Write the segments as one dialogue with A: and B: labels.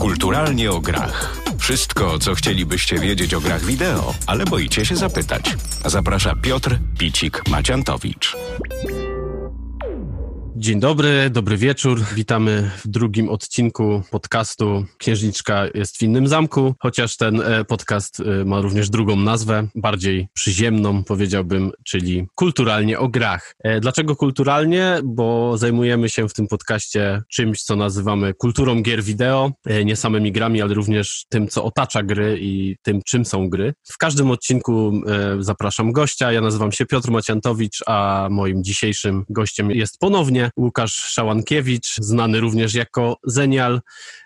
A: Kulturalnie o grach. Wszystko, co chcielibyście wiedzieć o grach wideo, ale boicie się zapytać. Zaprasza Piotr Picik-Maciantowicz.
B: Dzień dobry, dobry wieczór. Witamy w drugim odcinku podcastu Księżniczka jest w innym zamku, chociaż ten e, podcast e, ma również drugą nazwę, bardziej przyziemną powiedziałbym, czyli kulturalnie o grach. E, dlaczego kulturalnie? Bo zajmujemy się w tym podcaście czymś, co nazywamy kulturą gier wideo, nie samymi grami, ale również tym, co otacza gry i tym, czym są gry. W każdym odcinku zapraszam gościa. Ja nazywam się Piotr Maciantowicz, a moim dzisiejszym gościem jest ponownie Łukasz Szałankiewicz, znany również jako Zenial,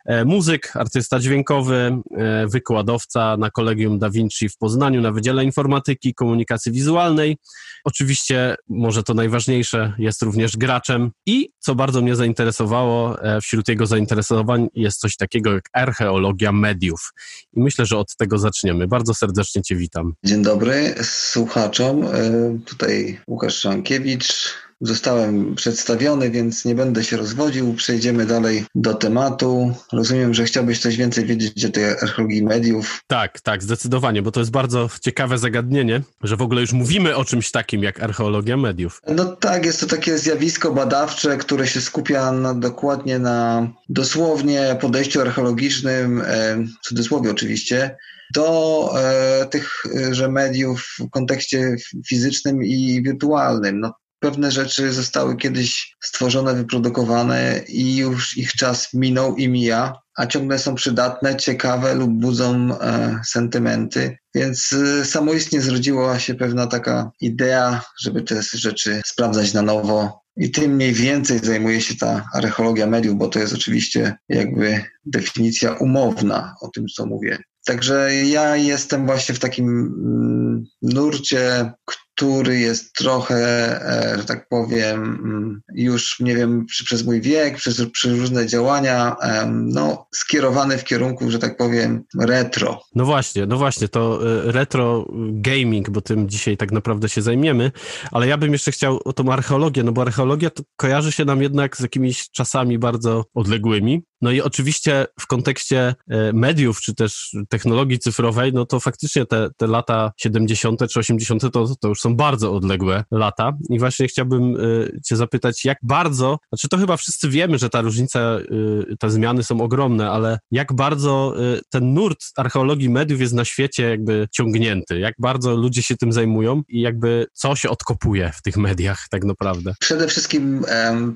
B: e, muzyk, artysta dźwiękowy, e, wykładowca na Kolegium Da Vinci w Poznaniu na Wydziale Informatyki Komunikacji Wizualnej. Oczywiście, może to najważniejsze, jest również graczem i, co bardzo mnie zainteresowało, e, wśród jego zainteresowań jest coś takiego jak archeologia mediów. I myślę, że od tego zaczniemy. Bardzo serdecznie Cię witam.
C: Dzień dobry słuchaczom. Tutaj Łukasz Szankiewicz, Zostałem przedstawiony, więc nie będę się rozwodził. Przejdziemy dalej do tematu. Rozumiem, że chciałbyś coś więcej wiedzieć o tej archeologii mediów.
B: Tak, tak, zdecydowanie, bo to jest bardzo ciekawe zagadnienie, że w ogóle już mówimy o czymś takim jak archeologia mediów.
C: No tak, jest to takie zjawisko badawcze, które się skupia na, dokładnie na dosłownie podejściu archeologicznym, e, w cudzysłowie oczywiście, do e, tych, e, mediów w kontekście fizycznym i wirtualnym. No, pewne rzeczy zostały kiedyś stworzone, wyprodukowane i już ich czas minął i mija, a ciągle są przydatne, ciekawe lub budzą e, sentymenty. Więc e, samoistnie zrodziła się pewna taka idea, żeby te rzeczy sprawdzać na nowo. I tym mniej więcej zajmuje się ta archeologia mediów, bo to jest oczywiście jakby definicja umowna o tym, co mówię. Także ja jestem właśnie w takim mm, nurcie, który jest trochę, e, że tak powiem, mm, już nie wiem, przez mój wiek, przez, przez różne działania, no, skierowany w kierunku, że tak powiem, retro.
B: No właśnie, no właśnie, to e, retro gaming, bo tym dzisiaj tak naprawdę się zajmiemy, ale ja bym jeszcze chciał o tą archeologię, no bo archeologia to kojarzy się nam jednak z jakimiś czasami bardzo odległymi, no i oczywiście w kontekście e, mediów, czy też technologii cyfrowej, no to faktycznie te, te lata 70. czy 80. To, to już są bardzo odległe lata. I właśnie chciałbym e, Cię zapytać, jak bardzo, znaczy to chyba wszyscy wiemy, że ta różnica, e, te zmiany są ogromne, ale jak bardzo ten nurt archeologii mediów jest na świecie jakby ciągnięty, jak bardzo ludzie się tym zajmują i jakby co się odkopuje w tych mediach tak naprawdę?
C: Przede wszystkim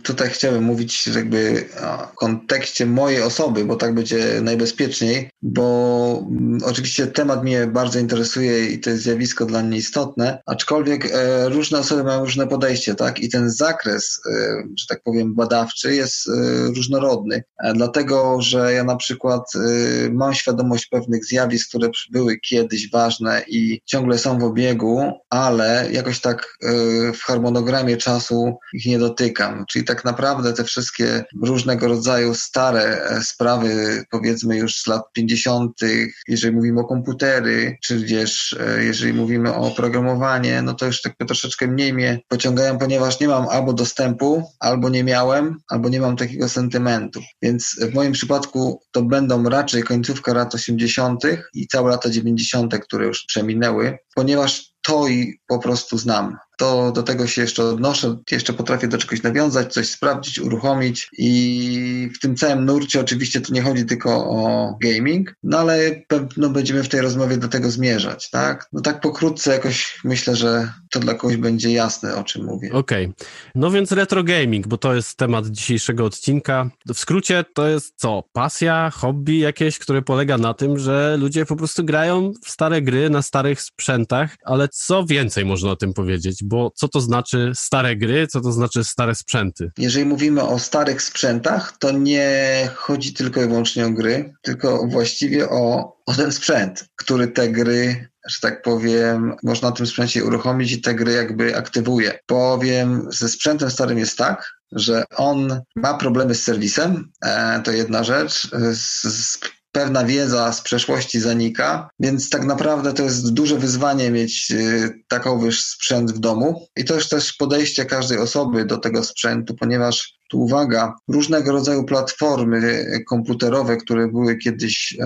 C: tutaj chciałbym mówić jakby w kontekście mojej osoby, bo tak będzie najbezpieczniej, bo mm, oczywiście temat mnie bardzo interesuje i to jest zjawisko dla mnie istotne, aczkolwiek e, różne osoby mają różne podejście, tak? I ten zakres, e, że tak powiem, badawczy jest e, różnorodny, dlatego, że ja na przykład mam świadomość pewnych zjawisk, które były kiedyś ważne i ciągle są w obiegu, ale jakoś tak w harmonogramie czasu ich nie dotykam. Czyli tak naprawdę te wszystkie różnego rodzaju stare Sprawy, powiedzmy już z lat 50., jeżeli mówimy o komputery, czy gdzieś, e, jeżeli mówimy o programowanie, no to już tak troszeczkę mniej mnie pociągają, ponieważ nie mam albo dostępu, albo nie miałem, albo nie mam takiego sentymentu. Więc w moim przypadku to będą raczej końcówka lat 80. i całe lata 90., które już przeminęły, ponieważ to i po prostu znam to do tego się jeszcze odnoszę, jeszcze potrafię do czegoś nawiązać, coś sprawdzić, uruchomić i w tym całym nurcie oczywiście to nie chodzi tylko o gaming, no ale pewno będziemy w tej rozmowie do tego zmierzać, tak? No tak pokrótce jakoś myślę, że to dla kogoś będzie jasne, o czym mówię.
B: Okej, okay. no więc retro gaming, bo to jest temat dzisiejszego odcinka. W skrócie to jest co? Pasja, hobby jakieś, które polega na tym, że ludzie po prostu grają w stare gry na starych sprzętach, ale co więcej można o tym powiedzieć? Bo co to znaczy stare gry, co to znaczy stare sprzęty?
C: Jeżeli mówimy o starych sprzętach, to nie chodzi tylko i wyłącznie o gry, tylko właściwie o, o ten sprzęt, który te gry że tak powiem, można na tym sprzęcie uruchomić i te gry jakby aktywuje. Powiem, ze sprzętem starym jest tak, że on ma problemy z serwisem, e, to jedna rzecz. Z, z pewna wiedza z przeszłości zanika, więc tak naprawdę to jest duże wyzwanie mieć y, takowy sprzęt w domu. I to jest też podejście każdej osoby do tego sprzętu, ponieważ Tu uwaga, różnego rodzaju platformy komputerowe, które były kiedyś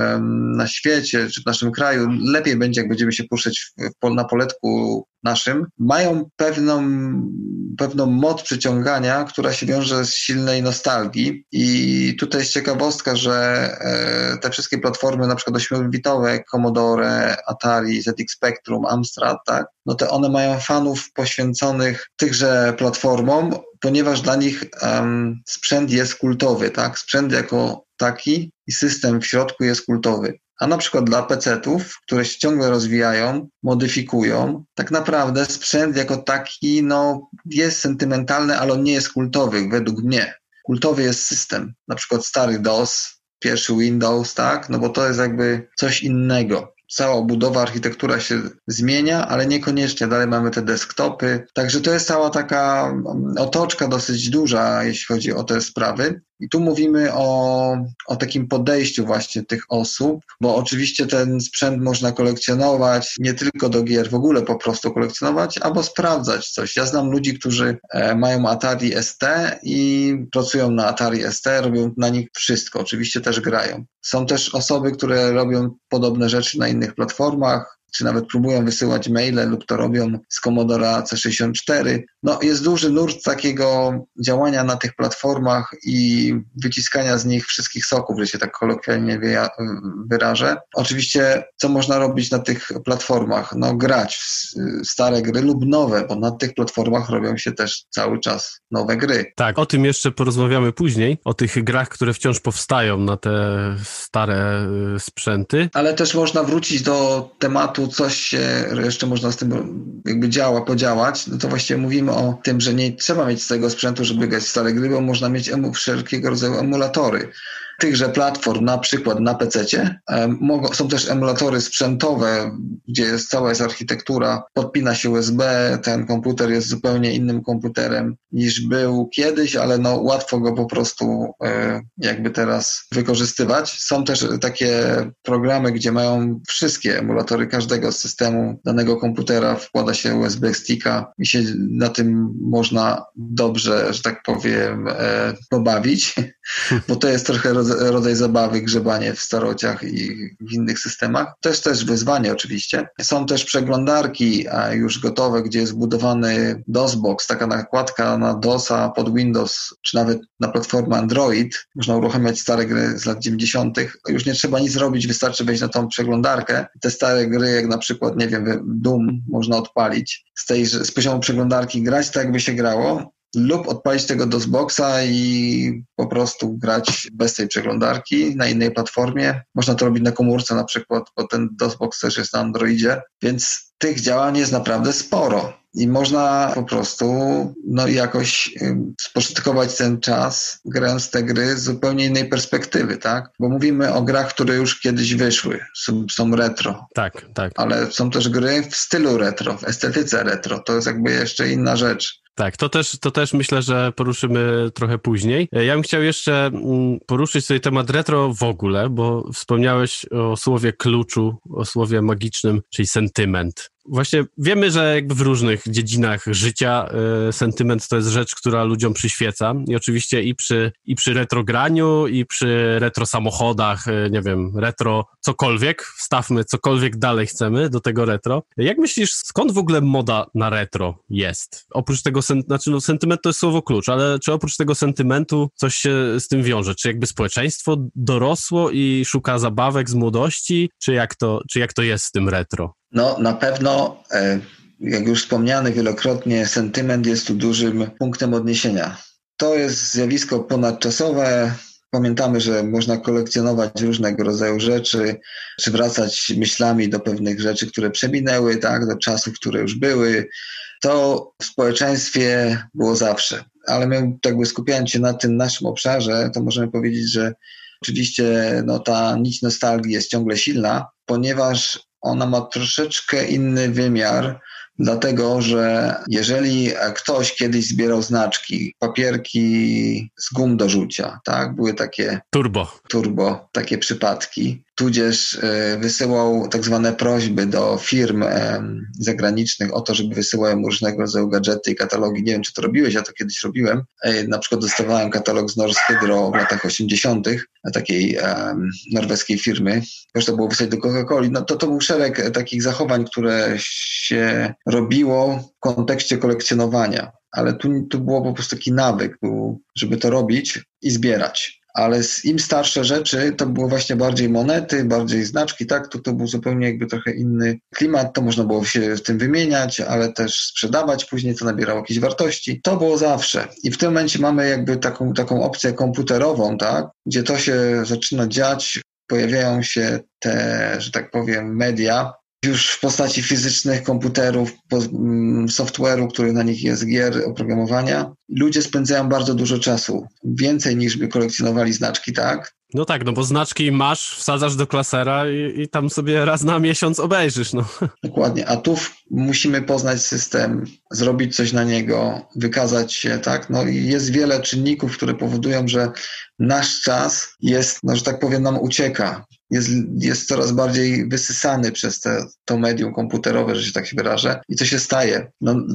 C: na świecie czy w naszym kraju, lepiej będzie, jak będziemy się puszczać na poletku naszym, mają pewną, pewną moc przyciągania, która się wiąże z silnej nostalgii. I tutaj jest ciekawostka, że e, te wszystkie platformy, na przykład 8-bitowe, Commodore, Atari, ZX Spectrum, Amstrad, tak, no to one mają fanów poświęconych tychże platformom, ponieważ dla nich um, sprzęt jest kultowy, tak? Sprzęt jako taki i system w środku jest kultowy. A na przykład dla PC-ów, które się ciągle rozwijają, modyfikują, tak naprawdę sprzęt jako taki no, jest sentymentalny, ale on nie jest kultowy według mnie. Kultowy jest system, na przykład stary DOS, pierwszy Windows, tak? No bo to jest jakby coś innego cała budowa, architektura się zmienia, ale niekoniecznie dalej mamy te desktopy. Także to jest cała taka otoczka dosyć duża, jeśli chodzi o te sprawy. I tu mówimy o, o takim podejściu właśnie tych osób, bo oczywiście ten sprzęt można kolekcjonować nie tylko do gier, w ogóle po prostu kolekcjonować, albo sprawdzać coś. Ja znam ludzi, którzy e, mają Atari ST i pracują na Atari ST, robią na nich wszystko, oczywiście też grają. Są też osoby, które robią podobne rzeczy na innych platformach, czy nawet próbują wysyłać maile lub to robią z Commodore C64. No, jest duży nurt takiego działania na tych platformach i wyciskania z nich wszystkich soków, że się tak kolokwialnie wyrażę. Oczywiście, co można robić na tych platformach? No, grać w stare gry lub nowe, bo na tych platformach robią się też cały czas nowe gry.
B: Tak, o tym jeszcze porozmawiamy później, o tych grach, które wciąż powstają na te stare y, sprzęty.
C: Ale też można wrócić do tematu tu coś się jeszcze można z tym jakby działa, podziałać, no to właściwie mówimy o tym, że nie trzeba mieć tego sprzętu, żeby grać w stare gry, bo można mieć emu, wszelkiego rodzaju emulatory tychże platform, na przykład na PC, są też emulatory sprzętowe, gdzie jest cała jest architektura, podpina się USB, ten komputer jest zupełnie innym komputerem niż był kiedyś, ale no łatwo go po prostu e, jakby teraz wykorzystywać. Są też takie programy, gdzie mają wszystkie emulatory każdego systemu danego komputera, wkłada się USB sticka i się na tym można dobrze, że tak powiem, e, pobawić, bo to jest trochę rodzaj zabawy, grzebanie w starociach i w innych systemach. To też wyzwanie oczywiście. Są też przeglądarki już gotowe, gdzie jest budowany DOSBox, taka nakładka na DOSa pod Windows, czy nawet na platformę Android. Można uruchamiać stare gry z lat 90. Już nie trzeba nic robić, wystarczy wejść na tą przeglądarkę. Te stare gry, jak na przykład, nie wiem, Doom, można odpalić z, tej, z poziomu przeglądarki, grać tak, jakby się grało lub odpalić tego DOSBoxa i po prostu grać bez tej przeglądarki na innej platformie. Można to robić na komórce na przykład, bo ten DOSBox też jest na Androidzie, więc tych działań jest naprawdę sporo i można po prostu no, jakoś spożytkować ten czas, grając te gry z zupełnie innej perspektywy, tak? Bo mówimy o grach, które już kiedyś wyszły, są, są retro.
B: Tak, tak.
C: Ale są też gry w stylu retro, w estetyce retro. To jest jakby jeszcze inna rzecz.
B: Tak, to też, to też myślę, że poruszymy trochę później. Ja bym chciał jeszcze mm, poruszyć sobie temat retro w ogóle, bo wspomniałeś o słowie kluczu, o słowie magicznym, czyli sentyment właśnie wiemy, że jakby w różnych dziedzinach życia y, sentyment to jest rzecz, która ludziom przyświeca i oczywiście i przy, i przy retrograniu, i przy retro samochodach, y, nie wiem, retro cokolwiek, wstawmy cokolwiek dalej chcemy do tego retro. Jak myślisz, skąd w ogóle moda na retro jest? Oprócz tego, sen, znaczy no, sentyment to jest słowo klucz, ale czy oprócz tego sentymentu coś się z tym wiąże? Czy jakby społeczeństwo dorosło i szuka zabawek z młodości, czy jak to, czy jak to jest z tym retro?
C: No, na pewno, e, jak już wspomniany wielokrotnie, sentyment jest tu dużym punktem odniesienia. To jest zjawisko ponadczasowe. Pamiętamy, że można kolekcjonować różnego rodzaju rzeczy, czy wracać myślami do pewnych rzeczy, które przeminęły, tak, do czasów, które już były. To w społeczeństwie było zawsze. Ale my, jakby skupiając się na tym naszym obszarze, to możemy powiedzieć, że oczywiście no, ta nić nostalgii jest ciągle silna, ponieważ ona ma troszeczkę inny wymiar, dlatego że jeżeli ktoś kiedyś zbierał znaczki, papierki z gum do rzucia, tak, były takie
B: turbo,
C: turbo takie przypadki, tudzież e, wysyłał tak zwane prośby do firm zagranicznych o to, żeby wysyłały mu różnego rodzaju gadżety i katalogi. Nie wiem, czy to robiłeś, ja to kiedyś robiłem. Na przykład dostawałem katalog z Norsk Hydro w latach 80. takiej norweskiej firmy. Zresztą było wysłać do Coca-Coli. No to, to był szereg takich zachowań, które się robiło w kontekście kolekcjonowania ale tu, tu było po prostu taki nawyk, żeby to robić i zbierać. Ale im starsze rzeczy, to było właśnie bardziej monety, bardziej znaczki, tak? To, to był zupełnie jakby trochę inny klimat, to można było się w tym wymieniać, ale też sprzedawać później, to nabierało jakieś wartości. To było zawsze. I w tym momencie mamy jakby taką, taką opcję komputerową, tak? Gdzie to się zaczyna dziać, pojawiają się te, że tak powiem, media, już w postaci fizycznych komputerów, mm, software'u, który na nich jest, gier, oprogramowania. Ludzie spędzają bardzo dużo czasu, więcej niż by kolekcjonowali znaczki, tak?
B: No tak, no bo znaczki masz, wsadzasz do klasera i, i tam sobie raz na miesiąc obejrzysz, no.
C: Dokładnie, a tu musimy poznać system, zrobić coś na niego, wykazać się, tak? No i jest wiele czynników, które powodują, że nasz czas jest, no, że tak powiem, nam ucieka jest, jest coraz bardziej wysysany przez te, to medium komputerowe, że się tak się wyrażę. I co się staje? No,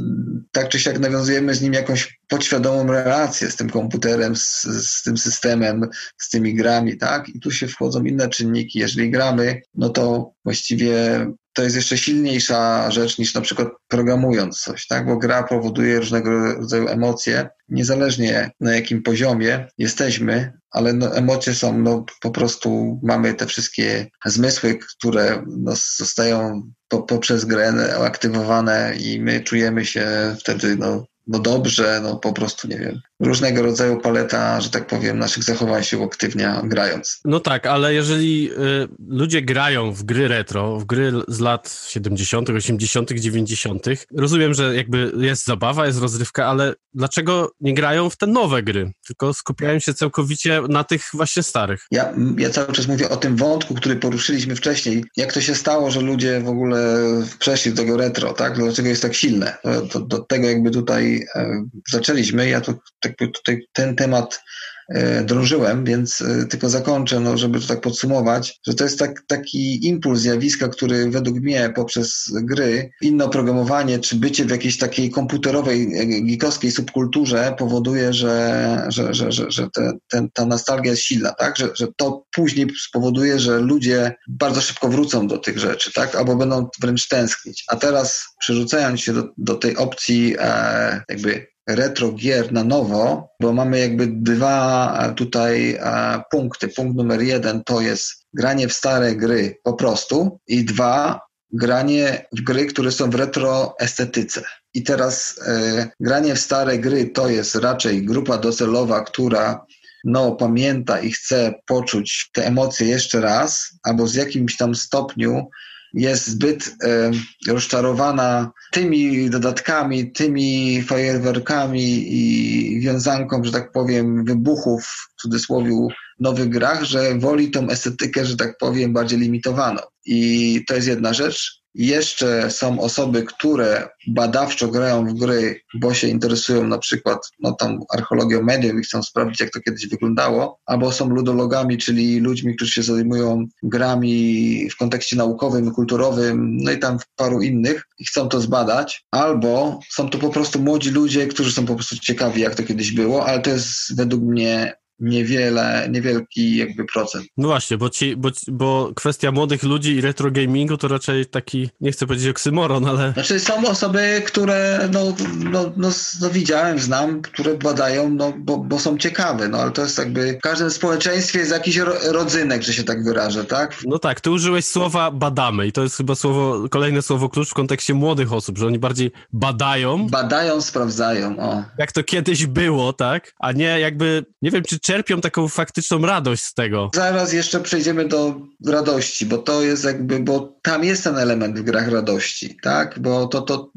C: tak czy siak nawiązujemy z nim jakąś podświadomą relację z tym komputerem, z, z tym systemem, z tymi grami, tak? I tu się wchodzą inne czynniki. Jeżeli gramy, no to właściwie to jest jeszcze silniejsza rzecz niż na przykład programując coś, tak? Bo gra powoduje różnego rodzaju emocje, niezależnie na jakim poziomie jesteśmy, ale no, emocje są, no, po prostu mamy te wszystkie zmysły, które no, zostają po, poprzez grę aktywowane i my czujemy się wtedy no, no dobrze, no po prostu nie wiem. Różnego rodzaju paleta, że tak powiem, naszych zachowań się uaktywnia grając.
B: No tak, ale jeżeli y, ludzie grają w gry retro, w gry z lat 70., 80., 90., rozumiem, że jakby jest zabawa, jest rozrywka, ale dlaczego nie grają w te nowe gry, tylko skupiają się całkowicie na tych właśnie starych?
C: Ja, ja cały czas mówię o tym wątku, który poruszyliśmy wcześniej. Jak to się stało, że ludzie w ogóle przeszli do tego retro, tak? Dlaczego jest tak silne? Do, do tego jakby tutaj E, zaczęliśmy. Ja tu jakby tutaj ten temat e, drążyłem, więc e, tylko zakończę, no, żeby to tak podsumować, że to jest tak, taki impuls zjawiska, który według mnie poprzez gry, inne oprogramowanie, czy bycie w jakiejś takiej komputerowej, geekowskiej subkulturze powoduje, że, że, że, że, że te, ta nostalgia jest silna, tak? Że, że to później spowoduje, że ludzie bardzo szybko wrócą do tych rzeczy, tak? Albo będą wręcz tęsknić. A teraz przerzucając się do, do tej opcji e, jakby retro gier na nowo, bo mamy jakby dwa tutaj punkty. Punkt numer jeden to jest granie w stare gry po prostu i dwa, granie w gry, które są w retro estetyce. I teraz e, granie w stare gry to jest raczej grupa docelowa, która no, pamięta i chce poczuć te emocje jeszcze raz, albo z jakimś tam stopniu jest zbyt e, rozczarowana tymi dodatkami, tymi fajerwerkami i wiązanką, że tak powiem, wybuchów w cudzysłowie nowych grach, że woli tą estetykę, że tak powiem, bardziej limitowaną. I to jest jedna rzecz. Jeszcze są osoby, które badawczo grają w gry, bo się interesują na przykład no, tam archeologią mediów i chcą sprawdzić, jak to kiedyś wyglądało, albo są ludologami, czyli ludźmi, którzy się zajmują grami w kontekście naukowym, kulturowym, no i tam paru innych i chcą to zbadać, albo są to po prostu młodzi ludzie, którzy są po prostu ciekawi, jak to kiedyś było, ale to jest według mnie niewiele, niewielki jakby procent.
B: No właśnie, bo, ci, bo, bo kwestia młodych ludzi i retro gamingu to raczej taki, nie chcę powiedzieć oksymoron, ale...
C: Znaczy są osoby, które no, no, no, no widziałem, znam, które badają, no bo, bo są ciekawe, no ale to jest jakby w każdym społeczeństwie jest jakiś rodzynek, że się tak wyrażę, tak?
B: No tak, ty użyłeś słowa badamy i to jest chyba słowo, kolejne słowo klucz w kontekście młodych osób, że oni bardziej badają.
C: Badają, sprawdzają, o.
B: Jak to kiedyś było, tak? A nie jakby, nie wiem, czy czerpią taką faktyczną radość z tego.
C: Zaraz jeszcze przejdziemy do radości, bo to jest jakby, bo tam jest ten element w grach radości, tak? Bo to, to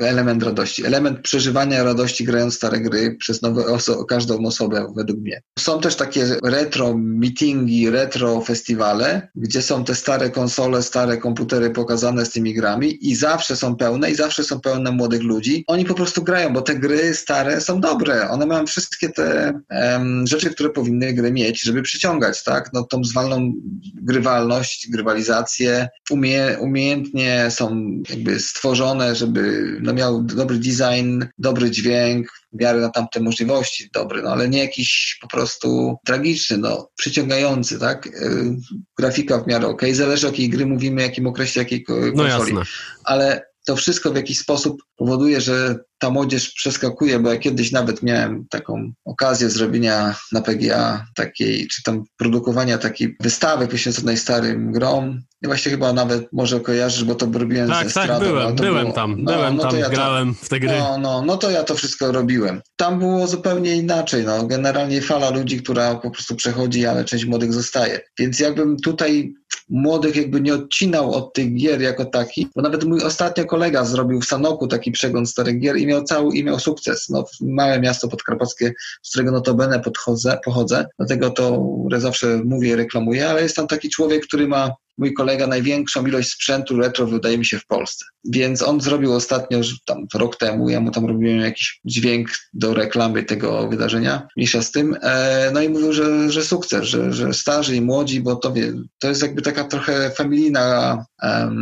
C: element radości, element przeżywania radości grając stare gry przez nowe oso każdą osobę według mnie. Są też takie retro meetingi, retro festiwale, gdzie są te stare konsole, stare komputery pokazane z tymi grami i zawsze są pełne i zawsze są pełne młodych ludzi. Oni po prostu grają, bo te gry stare są dobre. One mają wszystkie te, um, rzeczy, które powinny gry mieć, żeby przyciągać, tak? No tą zwalną grywalność, grywalizację, umie, umiejętnie są jakby stworzone, żeby no, miał dobry design, dobry dźwięk, w miarę na tamte możliwości dobry, no ale nie jakiś po prostu tragiczny, no przyciągający, tak? Yy, grafika w miarę ok, zależy o jakiej gry mówimy, jakim okresie, jakiej konsoli. No jasne. Ale to wszystko w jakiś sposób powoduje, że ta młodzież przeskakuje, bo ja kiedyś nawet miałem taką okazję zrobienia na PGA takiej, czy tam produkowania takiej wystawy poświęconej starym grom. I właśnie chyba nawet może kojarzysz, bo to robiłem
B: tak,
C: ze
B: Tak, byłem, byłem było, tam, no, byłem no tam, ja grałem to, w te gry.
C: No, no, no to ja to wszystko robiłem. Tam było zupełnie inaczej, no. Generalnie fala ludzi, która po prostu przechodzi, ale część młodych zostaje. Więc jakbym tutaj młodych jakby nie odcinał od tych gier jako takich, bo nawet mój ostatnio kolega zrobił w Sanoku taki przegląd starych gier i miał cały, i miał sukces. No, małe miasto podkarpackie, z którego notabene podchodzę, pochodzę, dlatego to zawsze mówię, reklamuję, ale jest tam taki człowiek, który ma mój kolega największą ilość sprzętu retro wydaje mi się w Polsce. Więc on zrobił ostatnio, tam rok temu, ja mu tam robiłem jakiś dźwięk do reklamy tego wydarzenia, mniejsza z tym, e, no i mówił, że, że sukces, że, że starzy i młodzi, bo to wie, to jest jakby taka trochę familijna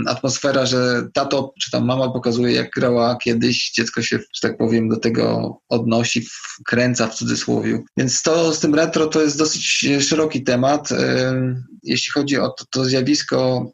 C: atmosfera, że tato czy tam mama pokazuje, jak grała kiedyś, dziecko się, że tak powiem, do tego odnosi, wkręca w cudzysłowie. Więc to z tym retro to jest dosyć szeroki temat. Jeśli chodzi o to, to zjawisko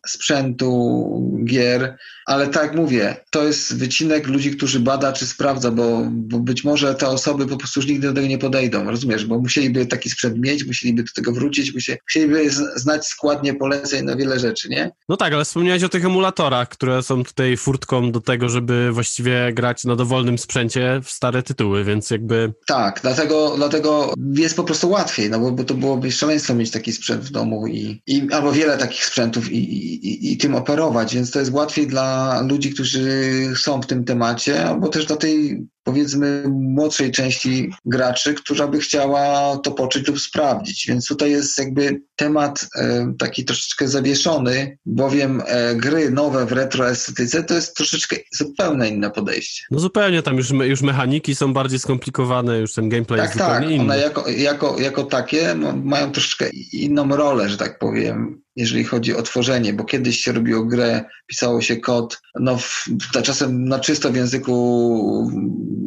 C: sprzętu, gier, ale tak jak mówię, to jest wycinek ludzi, którzy bada czy sprawdza, bo, bo być może te osoby po prostu już nigdy do tego nie podejdą, rozumiesz? Bo musieliby taki sprzęt mieć, musieliby do tego wrócić, musieliby znać składnie poleceń na wiele rzeczy, nie?
B: No tak, ale wspomniałeś o tych emulatorach, które są tutaj furtką do tego, żeby właściwie grać na dowolnym sprzęcie w stare tytuły, więc jakby...
C: Tak, dlatego, dlatego jest po prostu łatwiej, no bo, bo to byłoby szaleństwo mieć taki sprzęt w domu i, i albo wiele takich sprzętów i, i, i tym operować, więc to jest łatwiej dla ludzi, którzy są w tym temacie, albo też dla tej powiedzmy młodszej części graczy, która by chciała to poczuć lub sprawdzić. Więc tutaj jest jakby temat e, taki troszeczkę zawieszony, bowiem e, gry nowe w retroestetyce to jest troszeczkę zupełnie inne podejście.
B: No zupełnie, tam już, już mechaniki są bardziej skomplikowane, już ten gameplay
C: tak,
B: jest zupełnie
C: tak,
B: inny.
C: one jako, jako, jako takie mają troszeczkę inną rolę, że tak powiem, jeżeli chodzi o tworzenie, bo kiedyś się robiło grę, pisało się kod, no w, czasem na czysto w języku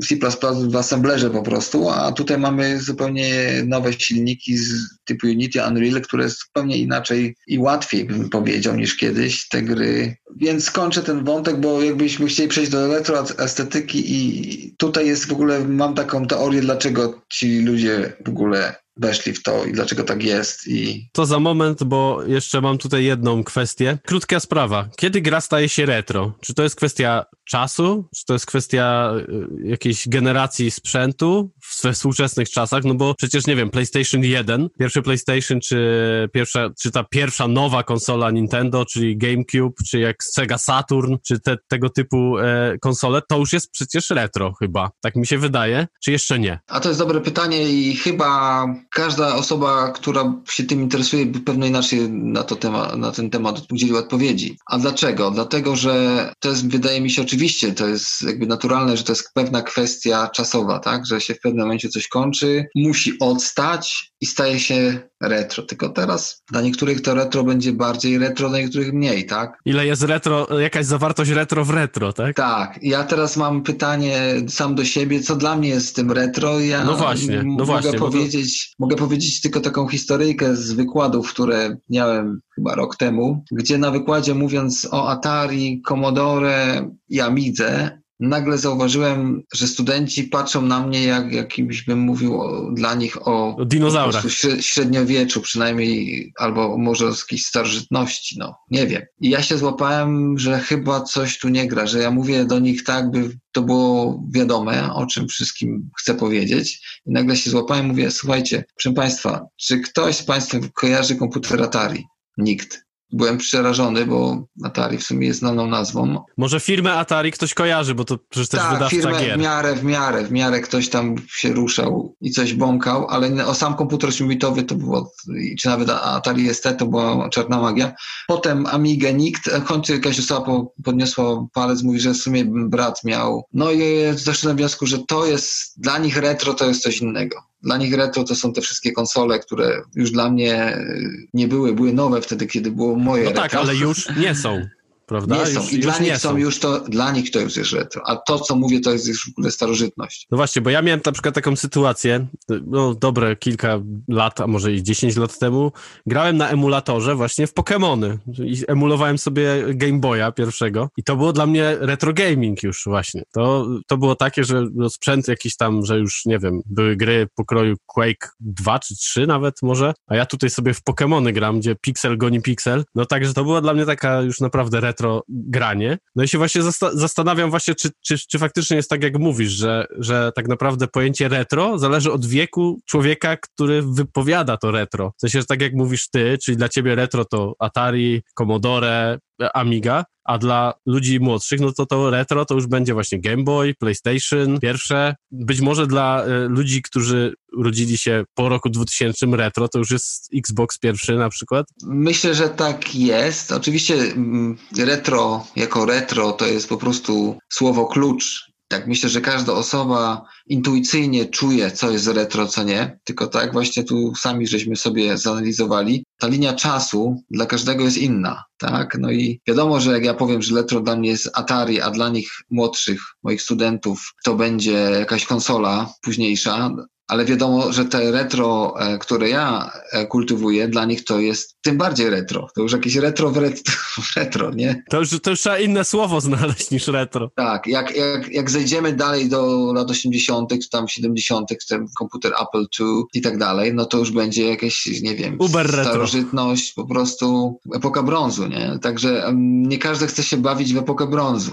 C: C++ w assemblerze po prostu, a tutaj mamy zupełnie nowe silniki z typu Unity, Unreal, które zupełnie inaczej i łatwiej bym powiedział niż kiedyś te gry. Więc kończę ten wątek, bo jakbyśmy chcieli przejść do retroestetyki i tutaj jest w ogóle, mam taką teorię, dlaczego ci ludzie w ogóle weszli w to i dlaczego tak jest. I...
B: To za moment, bo jeszcze mam tutaj jedną kwestię. Krótka sprawa. Kiedy gra staje się retro? Czy to jest kwestia czasu? Czy to jest kwestia y, jakiejś generacji sprzętu we współczesnych czasach? No bo przecież, nie wiem, PlayStation 1, pierwszy PlayStation, czy pierwsza, czy ta pierwsza nowa konsola Nintendo, czyli GameCube, czy jak Sega Saturn, czy te, tego typu e, konsole, to już jest przecież retro chyba. Tak mi się wydaje. Czy jeszcze nie?
C: A to jest dobre pytanie i chyba każda osoba, która się tym interesuje, by pewno inaczej na, to tema, na ten temat udzieliła odpowiedzi. A dlaczego? Dlatego, że to jest, wydaje mi się, oczywiście, to jest jakby naturalne, że to jest pewna kwestia czasowa, tak? Że się w pewnym momencie coś kończy, musi odstać i staje się retro. Tylko teraz dla niektórych to retro będzie bardziej retro, dla niektórych mniej, tak?
B: Ile jest retro, jakaś zawartość retro w retro, tak?
C: Tak. Ja teraz mam pytanie sam do siebie, co dla mnie jest tym retro? Ja
B: no właśnie, no
C: mogę
B: właśnie.
C: Powiedzieć, to... Mogę powiedzieć tylko taką historyjkę z wykładów, które miałem chyba rok temu, gdzie na wykładzie mówiąc o Atari, Commodore i Amidze, nagle zauważyłem, że studenci patrzą na mnie jak jakimś bym mówił o, dla nich o,
B: o dinozaurach.
C: średniowieczu przynajmniej, albo może z jakiejś starożytności, no nie wiem. I ja się złapałem, że chyba coś tu nie gra, że ja mówię do nich tak, by to było wiadome, o czym wszystkim chcę powiedzieć. I nagle się złapałem, mówię, słuchajcie, proszę Państwa, czy ktoś z Państwa kojarzy komputer Atari? Nikt byłem przerażony, bo Atari w sumie jest znaną nazwą.
B: Może firmę Atari ktoś kojarzy, bo to przecież też
C: tak,
B: wydawca
C: firmę
B: gier.
C: w miarę, w miarę, w miarę ktoś tam się ruszał i coś bąkał, ale o sam komputer 8-bitowy to było, czy nawet Atari ST to była czarna magia. Potem Amigę nikt, w końcu jakaś osoba podniosła palec, mówi, że w sumie brat miał. No i doszedłem do wniosku, że to jest, dla nich retro to jest coś innego Dla nich retro to są te wszystkie konsole, które już dla mnie nie były, były nowe wtedy, kiedy było moje
B: No
C: retro.
B: tak, ale już nie są prawda?
C: Nie są.
B: Już,
C: I dla nich są już to, dla nich to już jest retro. A to, co mówię, to jest już w ogóle starożytność.
B: No właśnie, bo ja miałem na przykład taką sytuację, no dobre kilka lat, a może i 10 lat temu, grałem na emulatorze właśnie w Pokémony i emulowałem sobie Game Boya pierwszego i to było dla mnie retro gaming już właśnie. To, to było takie, że no sprzęt jakiś tam, że już nie wiem, były gry pokroju Quake 2 czy 3 nawet może, a ja tutaj sobie w Pokémony gram, gdzie pixel goni pixel, no także to była dla mnie taka już naprawdę retro retro granie. No i się właśnie zasta zastanawiam właśnie, czy, czy, czy faktycznie jest tak, jak mówisz, że, że tak naprawdę pojęcie retro zależy od wieku człowieka, który wypowiada to retro. W sensie, że tak jak mówisz ty, czyli dla ciebie retro to Atari, Commodore, Amiga, a dla ludzi młodszych, no to to retro to już będzie właśnie Game Boy, PlayStation, pierwsze. Być może dla y, ludzi, którzy urodzili się po roku 2000 retro, to już jest Xbox pierwszy na przykład?
C: Myślę, że tak jest. Oczywiście mm, retro jako retro to jest po prostu słowo klucz tak myślę, że każda osoba intuicyjnie czuje, co jest retro, co nie. Tylko tak właśnie tu sami żeśmy sobie zanalizowali. Ta linia czasu dla każdego jest inna, tak? No i wiadomo, że jak ja powiem, że retro dla mnie jest Atari, a dla nich młodszych, moich studentów, to będzie jakaś konsola późniejsza, ale wiadomo, że te retro, e, które ja e, kultywuję, dla nich to jest tym bardziej retro. To już jakieś retro w retro, retro nie?
B: To już, to już trzeba inne słowo znaleźć niż retro.
C: Tak, jak, jak, jak zejdziemy dalej do lat 80., czy tam 70., ten komputer Apple II i tak dalej, no to już będzie jakieś, nie wiem,
B: Uber
C: starożytność, po prostu epoka brązu, nie? Także nie każdy chce się bawić w epokę brązu.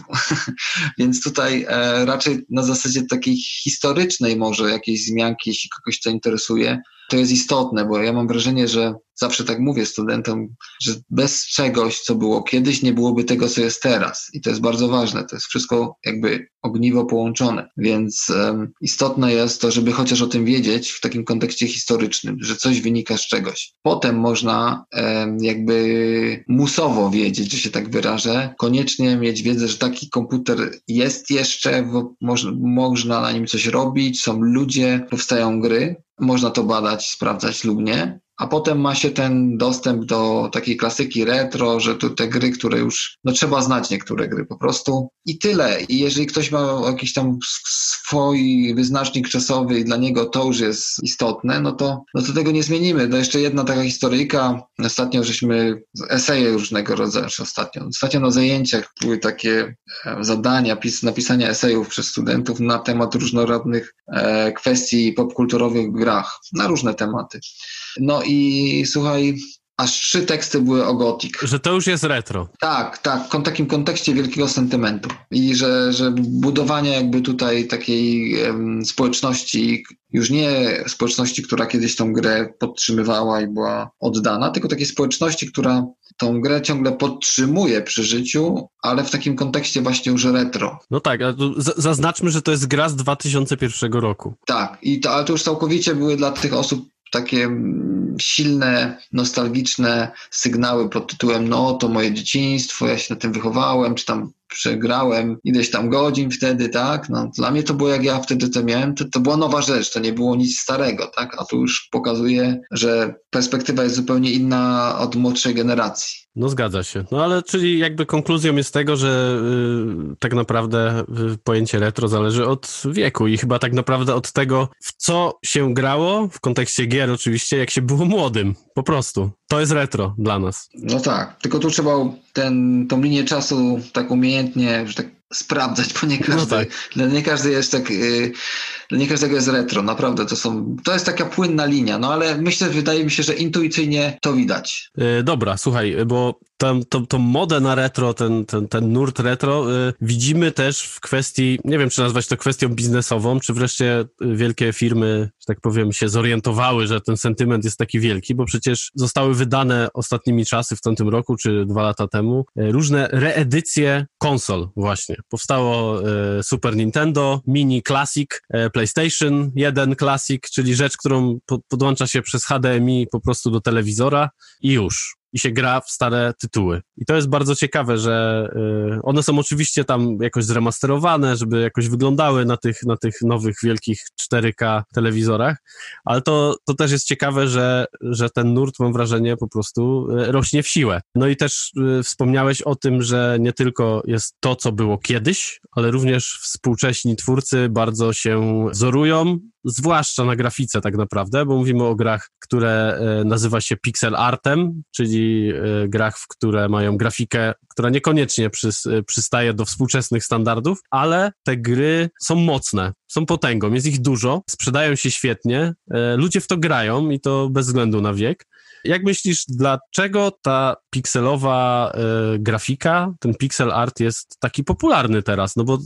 C: Więc tutaj e, raczej na zasadzie takiej historycznej może jakiejś zmianki jeśli kogoś to interesuje, to jest istotne, bo ja mam wrażenie, że zawsze tak mówię studentom, że bez czegoś, co było kiedyś, nie byłoby tego, co jest teraz. I to jest bardzo ważne. To jest wszystko jakby ogniwo połączone. Więc um, istotne jest to, żeby chociaż o tym wiedzieć w takim kontekście historycznym, że coś wynika z czegoś. Potem można um, jakby musowo wiedzieć, że się tak wyrażę, koniecznie mieć wiedzę, że taki komputer jest jeszcze, w, można, można na nim coś robić, są ludzie, powstają gry, można to badać, sprawdzać lub nie a potem ma się ten dostęp do takiej klasyki retro, że tu te gry, które już, no trzeba znać niektóre gry po prostu i tyle. I jeżeli ktoś ma jakiś tam swój wyznacznik czasowy i dla niego to już jest istotne, no to, no to tego nie zmienimy. No jeszcze jedna taka historyjka, ostatnio żeśmy eseje różnego rodzaju, ostatnio, ostatnio na zajęciach były takie e, zadania, pis, napisania esejów przez studentów na temat różnorodnych e, kwestii popkulturowych w grach, na różne tematy. No i słuchaj, aż trzy teksty były o Gothic.
B: Że to już jest retro.
C: Tak, tak, w takim kontekście wielkiego sentymentu. I że, że budowanie jakby tutaj takiej um, społeczności, już nie społeczności, która kiedyś tą grę podtrzymywała i była oddana, tylko takiej społeczności, która tą grę ciągle podtrzymuje przy życiu, ale w takim kontekście właśnie już retro.
B: No tak, ale zaznaczmy, że to jest gra z 2001 roku.
C: Tak, i to, ale to już całkowicie były dla tych osób takie mm, silne, nostalgiczne sygnały pod tytułem no to moje dzieciństwo, ja się na tym wychowałem, czy tam przegrałem ileś tam godzin wtedy, tak? No, dla mnie to było, jak ja wtedy to miałem, to, to była nowa rzecz, to nie było nic starego, tak? A tu już pokazuje, że perspektywa jest zupełnie inna od młodszej generacji.
B: No zgadza się. No ale czyli jakby konkluzją jest tego, że y, tak naprawdę y, pojęcie retro zależy od wieku i chyba tak naprawdę od tego, w co się grało, w kontekście gier oczywiście, jak się było młodym. Po prostu. To jest retro dla nas.
C: No tak, tylko tu trzeba ten, tą linię czasu tak umiejętnie, że tak sprawdzać, bo nie każdy, no tak. nie każdy jest tak, yy, nie każdego jest retro, naprawdę to są, to jest taka płynna linia, no ale myślę, wydaje mi się, że intuicyjnie to widać.
B: Yy, dobra, słuchaj, bo tą, tą, tą modę na retro, ten, ten, ten nurt retro yy, widzimy też w kwestii, nie wiem czy nazwać to kwestią biznesową, czy wreszcie wielkie firmy, że tak powiem, się zorientowały, że ten sentyment jest taki wielki, bo przecież zostały wydane ostatnimi czasy w tamtym roku, czy dwa lata temu, yy, różne reedycje konsol właśnie. Powstało yy, Super Nintendo, Mini Classic, yy, PlayStation 1 Classic, czyli rzecz, którą po, podłącza się przez HDMI po prostu do telewizora i już i się gra w stare tytuły. I to jest bardzo ciekawe, że y, one są oczywiście tam jakoś zremasterowane, żeby jakoś wyglądały na tych, na tych nowych wielkich 4K telewizorach, ale to, to też jest ciekawe, że, że ten nurt, mam wrażenie, po prostu y, rośnie w siłę. No i też y, wspomniałeś o tym, że nie tylko jest to, co było kiedyś, ale również współcześni twórcy bardzo się wzorują, zwłaszcza na grafice tak naprawdę, bo mówimy o grach, które nazywa się pixel artem, czyli e, grach, w które mają grafikę, która niekoniecznie e, przystaje do współczesnych standardów, ale te gry są mocne, są potęgą, jest ich dużo, sprzedają się świetnie, ludzie w to grają i to bez względu na wiek. Jak myślisz, dlaczego ta pikselowa y, grafika, ten pixel art jest taki popularny teraz? No bo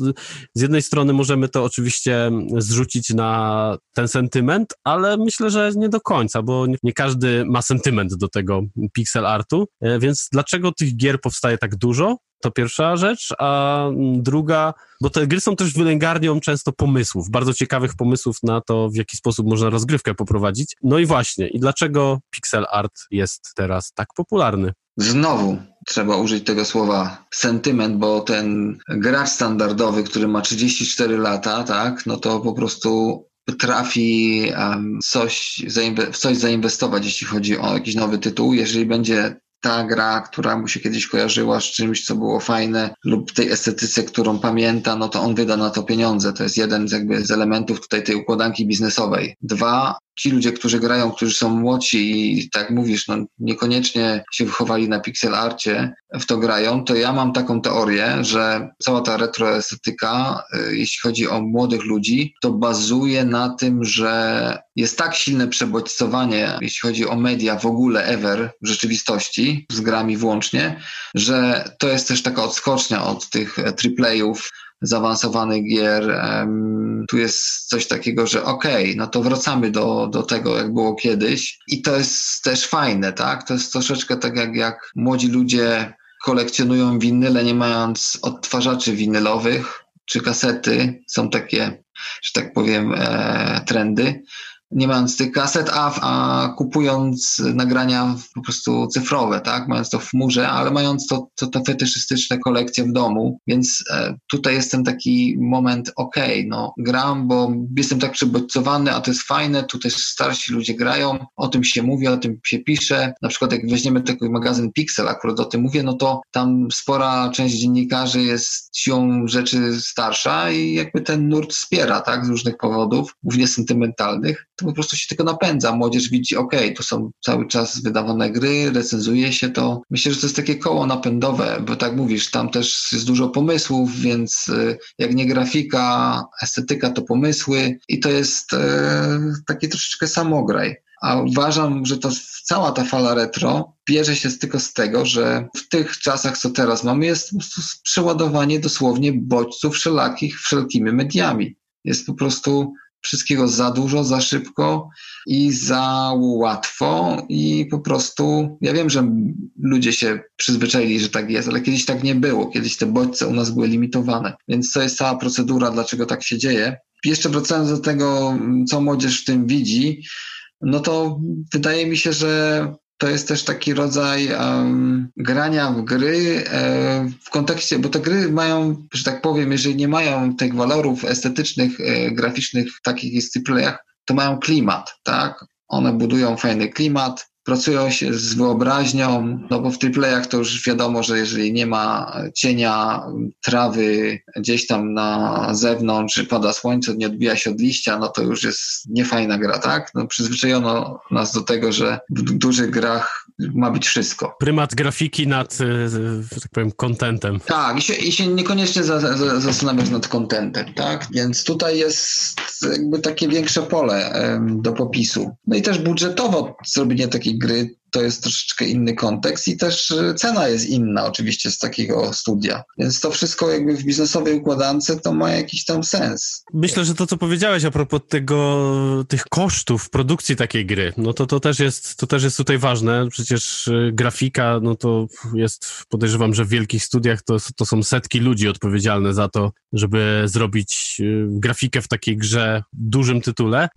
B: z jednej strony możemy to oczywiście zrzucić na ten sentyment, ale myślę, że nie do końca, bo nie każdy ma sentyment do tego pixel artu, y, więc dlaczego tych gier powstaje tak dużo? To pierwsza rzecz, a druga, bo te gry są też wylęgarnią często pomysłów, bardzo ciekawych pomysłów na to, w jaki sposób można rozgrywkę poprowadzić. No i właśnie, i dlaczego pixel art jest teraz tak popularny?
C: Znowu trzeba użyć tego słowa sentyment, bo ten gracz standardowy, który ma 34 lata, tak, no to po prostu trafi um, coś, w coś zainwestować, jeśli chodzi o jakiś nowy tytuł. Jeżeli będzie ta gra, która mu się kiedyś kojarzyła z czymś, co było fajne, lub tej estetyce, którą pamięta, no to on wyda na to pieniądze. To jest jeden z jakby z elementów tutaj tej układanki biznesowej. Dwa, ci ludzie, którzy grają, którzy są młodzi i tak mówisz, no niekoniecznie się wychowali na pixel arcie, w to grają, to ja mam taką teorię, że cała ta retroestetyka, y, jeśli chodzi o młodych ludzi, to bazuje na tym, że jest tak silne przebodźcowanie, jeśli chodzi o media w ogóle ever w rzeczywistości, z grami włącznie, że to jest też taka odskocznia od tych AAA-ów, zaawansowanych gier. Tu jest coś takiego, że okej, okay, no to wracamy do, do tego, jak było kiedyś. I to jest też fajne, tak? To jest troszeczkę tak, jak, jak młodzi ludzie kolekcjonują winyle, nie mając odtwarzaczy winylowych czy kasety. Są takie, że tak powiem, e, trendy nie mając tych kaset, a, a kupując nagrania po prostu cyfrowe, tak? Mając to w chmurze, ale mając to, to, to fetyszystyczne kolekcje w domu. Więc e, tutaj jest ten taki moment, okej, okay, no gram, bo jestem tak przebodźcowany, a to jest fajne, tu też starsi ludzie grają, o tym się mówi, o tym się pisze. Na przykład jak weźmiemy taki magazyn Pixel, akurat o tym mówię, no to tam spora część dziennikarzy jest siłą rzeczy starsza i jakby ten nurt wspiera, tak? Z różnych powodów, głównie sentymentalnych to po prostu się tylko napędza. Młodzież widzi, ok, tu są cały czas wydawane gry, recenzuje się to. Myślę, że to jest takie koło napędowe, bo tak mówisz, tam też jest dużo pomysłów, więc y, jak nie grafika, estetyka, to pomysły i to jest e, taki troszeczkę samograj. A uważam, że to cała ta fala retro bierze się tylko z tego, że w tych czasach, co teraz mamy, jest po prostu przeładowanie dosłownie bodźców wszelakich, wszelkimi mediami. Jest po prostu wszystkiego za dużo, za szybko i za łatwo i po prostu ja wiem, że ludzie się przyzwyczaili, że tak jest, ale kiedyś tak nie było, kiedyś te bodźce u nas były limitowane, więc to jest cała procedura, dlaczego tak się dzieje. Jeszcze wracając do tego, co młodzież w tym widzi, no to wydaje mi się, że to jest też taki rodzaj um, grania w gry e, w kontekście, bo te gry mają, że tak powiem, jeżeli nie mają tych walorów estetycznych, e, graficznych, takich jest w to mają klimat, tak? One budują fajny klimat, pracują się z wyobraźnią, no bo w triplayach to już wiadomo, że jeżeli nie ma cienia trawy gdzieś tam na zewnątrz, czy pada słońce, nie odbija się od liścia, no to już jest niefajna gra, tak? No przyzwyczajono nas do tego, że w dużych grach ma być wszystko.
B: Prymat grafiki nad, e, że tak powiem, kontentem.
C: Tak, i się, i się niekoniecznie za, za, zastanawiać nad kontentem, tak? Więc tutaj jest jakby takie większe pole do popisu. No i też budżetowo zrobienie takiej gry to jest troszeczkę inny kontekst i też e, cena jest inna oczywiście z takiego studia. Więc to wszystko jakby w biznesowej układance to ma jakiś tam sens.
B: Myślę, że to, co powiedziałeś a propos tego, tych kosztów produkcji takiej gry, no to, to, też jest, to też jest tutaj ważne. Przecież e, grafika, no to jest, podejrzewam, że w wielkich studiach to, to są setki ludzi odpowiedzialne za to, żeby zrobić e, grafikę w takiej grze, dużym tytule.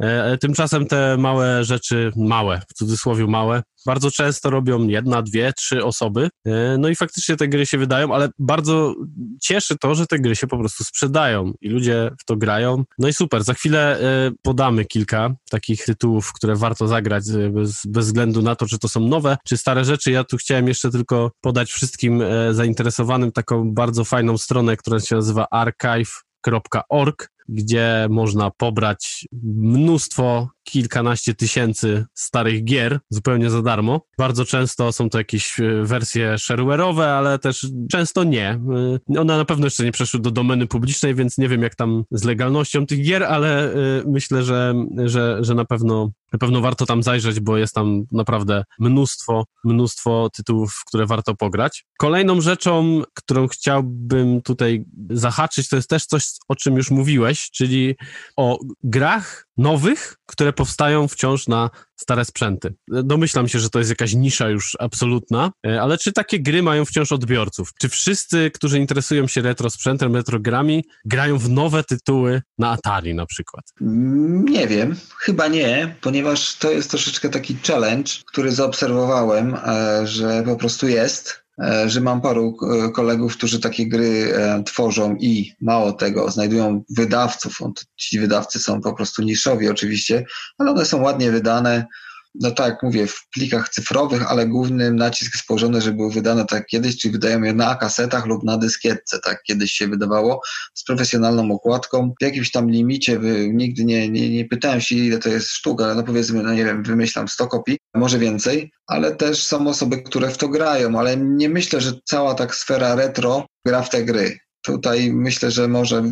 B: Tymczasem te małe rzeczy, małe, w cudzysłowie małe, bardzo często robią jedna, dwie, trzy osoby. E, no i faktycznie te gry się wydają, ale bardzo cieszy to, że te gry się po prostu sprzedają i ludzie w to grają. No i super, za chwilę e, podamy kilka takich tytułów, które warto zagrać e, bez, bez względu na to, czy to są nowe, czy stare rzeczy. Ja tu chciałem jeszcze tylko podać wszystkim zainteresowanym taką bardzo fajną stronę, która się nazywa archive.org gdzie można pobrać mnóstwo, kilkanaście tysięcy starych gier zupełnie za darmo. Bardzo często są to jakieś e, wersje shareware'owe, ale też często nie. E, one na pewno jeszcze nie przeszły do domeny publicznej, więc nie wiem jak tam z legalnością tych gier, ale e, myślę, że, że, że na pewno na pewno warto tam zajrzeć, bo jest tam naprawdę mnóstwo, mnóstwo tytułów, które warto pograć. Kolejną rzeczą, którą chciałbym tutaj zahaczyć, to jest też coś, o czym już mówiłeś, czyli o grach nowych, które powstają wciąż na stare sprzęty. Domyślam się, że to jest jakaś nisza już absolutna, e, ale czy takie gry mają wciąż odbiorców? Czy wszyscy, którzy interesują się retro sprzętem, retro grami, grają w nowe tytuły na Atari na przykład?
C: Nie wiem, chyba nie, ponieważ to jest troszeczkę taki challenge, który zaobserwowałem, e, że po prostu jest że mam paru e, kolegów, którzy takie gry e, tworzą i mało tego, znajdują wydawców. Ci wydawcy są po prostu niszowi oczywiście, ale one są ładnie wydane, no tak mówię, w plikach cyfrowych, ale główny nacisk jest położony, żeby były wydane tak kiedyś, czyli wydają je na kasetach lub na dyskietce, tak kiedyś się wydawało, z profesjonalną okładką. W jakimś tam limicie, nigdy nie, nie, nie pytałem się, ile to jest sztuk, ale no powiedzmy, no nie wiem, wymyślam 100 kopii, może więcej, ale też są osoby, które w to grają, ale nie myślę, że cała tak sfera retro gra w te gry. Tutaj myślę, że może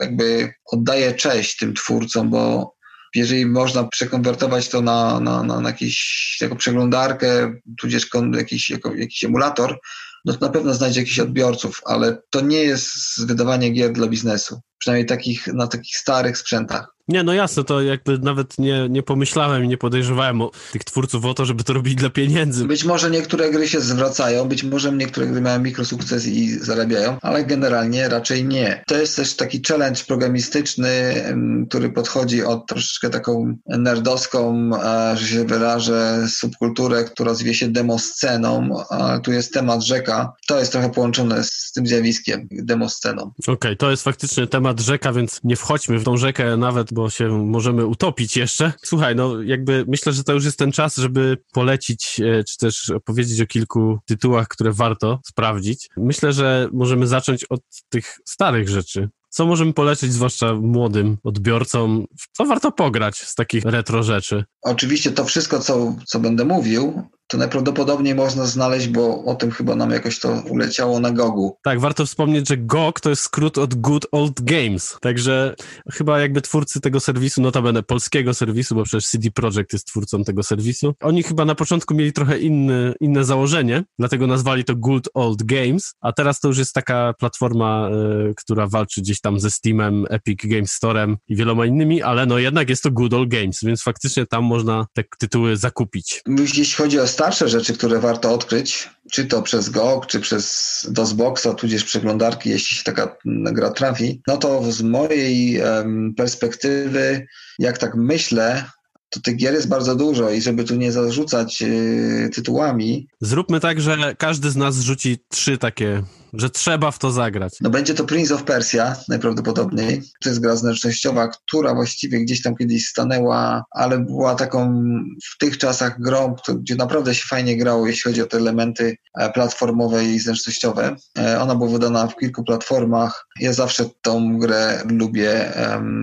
C: jakby oddaję cześć tym twórcom, bo jeżeli można przekonwertować to na, na, na, na jakąś jako przeglądarkę, tudzież jakiś, jako, jakiś emulator, no to na pewno znajdzie jakichś odbiorców, ale to nie jest wydawanie gier dla biznesu. Przynajmniej takich, na takich starych sprzętach.
B: Nie, no jasne, to jakby nawet nie, nie pomyślałem i nie podejrzewałem o tych twórców o to, żeby to robić dla pieniędzy.
C: Być może niektóre gry się zwracają, być może niektóre gry mają mikrosukces i zarabiają, ale generalnie raczej nie. To jest też taki challenge programistyczny, który podchodzi od troszeczkę taką nerdowską, że się wyrażę, subkulturę, która zwie się demosceną, tu jest temat rzeka. To jest trochę połączone z tym zjawiskiem, demosceną.
B: Okej, okay, to jest faktycznie temat rzeka, więc nie wchodźmy w tą rzekę nawet bo się możemy utopić jeszcze. Słuchaj, no jakby myślę, że to już jest ten czas, żeby polecić, e, czy też opowiedzieć o kilku tytułach, które warto sprawdzić. Myślę, że możemy zacząć od tych starych rzeczy. Co możemy polecić, zwłaszcza młodym odbiorcom? Co warto pograć z takich retro rzeczy?
C: Oczywiście to wszystko, co, co będę mówił, to najprawdopodobniej można znaleźć, bo o tym chyba nam jakoś to uleciało na Gogu.
B: Tak, warto wspomnieć, że GOG to jest skrót od Good Old Games, także chyba jakby twórcy tego serwisu, notabene polskiego serwisu, bo przecież CD Projekt jest twórcą tego serwisu, oni chyba na początku mieli trochę inny, inne założenie, dlatego nazwali to Good Old Games, a teraz to już jest taka platforma, y, która walczy gdzieś tam ze Steamem, Epic Games Storem i wieloma innymi, ale no jednak jest to Good Old Games, więc faktycznie tam można te tytuły zakupić.
C: Jeśli chodzi o starsze rzeczy, które warto odkryć, czy to przez GOG, czy przez DOSBoxa, tudzież przeglądarki, jeśli się taka gra trafi, no to z mojej perspektywy, jak tak myślę, to tych gier jest bardzo dużo i żeby tu nie zarzucać yy, tytułami.
B: Zróbmy tak, że każdy z nas rzuci trzy takie że trzeba w to zagrać.
C: No będzie to Prince of Persia najprawdopodobniej. To jest gra zręcznościowa, która właściwie gdzieś tam kiedyś stanęła, ale była taką w tych czasach grą, gdzie naprawdę się fajnie grało, jeśli chodzi o te elementy e, platformowe i zręcznościowe. E, ona była wydana w kilku platformach. Ja zawsze tą grę lubię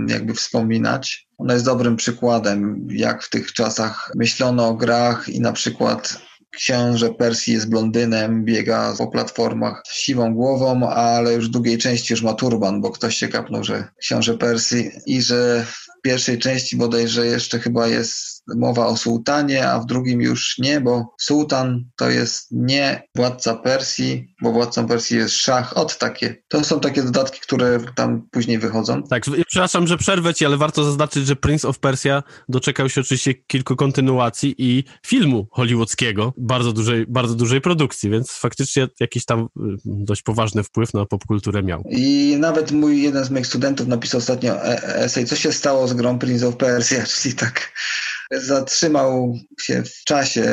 C: jakby wspominać. Ona jest dobrym przykładem, jak w tych czasach myślono o grach i na przykład książę Persji jest blondynem, biega po platformach z siwą głową, ale już w drugiej części już ma turban, bo ktoś się kapnął, że książę Persji i że w pierwszej części bodajże jeszcze chyba jest mowa o sułtanie, a w drugim już nie, bo sułtan to jest nie władca Persji, bo władcą Persji jest szach. Od takie. To są takie dodatki, które tam później wychodzą.
B: Tak, przepraszam, że przerwę ci, ale warto zaznaczyć, że Prince of Persia doczekał się oczywiście kilku kontynuacji i filmu hollywoodzkiego, bardzo dużej, bardzo dużej produkcji, więc faktycznie jakiś tam y, dość poważny wpływ na popkulturę miał.
C: I nawet mój jeden z moich studentów napisał ostatnio e, esej, co się stało z grą Prince of Persia, czyli tak zatrzymał się w czasie,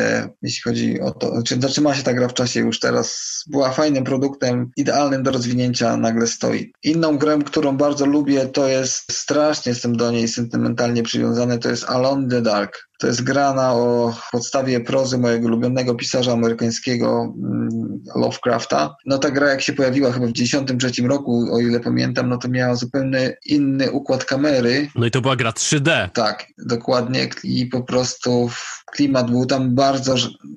C: jeśli chodzi o to, czy zatrzymała się ta gra w czasie już teraz, była fajnym produktem, idealnym do rozwinięcia, nagle stoi. Inną grę, którą bardzo lubię, to jest, strasznie jestem do niej sentymentalnie przywiązany, to jest Alone the Dark. To jest gra na o podstawie prozy mojego ulubionego pisarza amerykańskiego mm, Lovecrafta. No ta gra jak się pojawiła chyba w 1993 roku, o ile pamiętam, no to miała zupełnie inny układ kamery.
B: No i to była gra 3D.
C: Tak, dokładnie i po prostu klimat był tam bardzo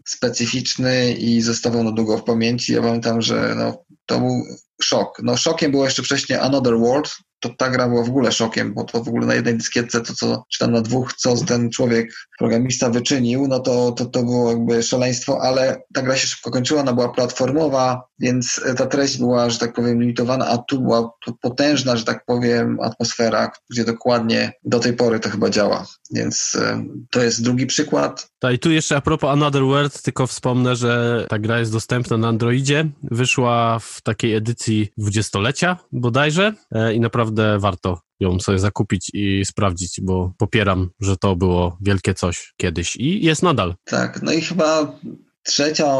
C: specyficzny i zostawał na długo w pamięci. Ja pamiętam, że no, to był szok. No szokiem było jeszcze wcześniej Another World, to ta gra była w ogóle szokiem, bo to w ogóle na jednej dyskietce, to co, czy tam na dwóch, co ten człowiek, programista wyczynił, no to, to, to było jakby szaleństwo, ale ta gra się szybko kończyła, ona była platformowa, więc ta treść była, że tak powiem, limitowana, a tu była potężna, że tak powiem, atmosfera, gdzie dokładnie do tej pory to chyba działa. Więc to jest drugi przykład.
B: Tak, i tu jeszcze a propos Another World, tylko wspomnę, że ta gra jest dostępna na Androidzie. Wyszła w takiej edycji dwudziestolecia bodajże e, i naprawdę warto ją sobie zakupić i sprawdzić, bo popieram, że to było wielkie coś kiedyś i jest nadal.
C: Tak, no i chyba Trzecia,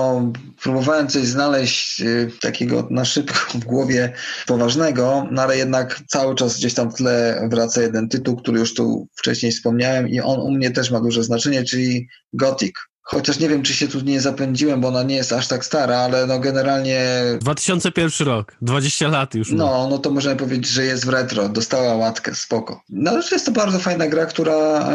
C: próbowałem coś znaleźć y, takiego na szybko w głowie poważnego, no ale jednak cały czas gdzieś tam w tle wraca jeden tytuł, który już tu wcześniej wspomniałem i on u mnie też ma duże znaczenie, czyli Gothic. Chociaż nie wiem, czy się tu nie zapędziłem, bo ona nie jest aż tak stara, ale no generalnie...
B: 2001 rok, 20 lat już.
C: No, no to możemy powiedzieć, że jest w retro, dostała łatkę, spoko. No jest to bardzo fajna gra, która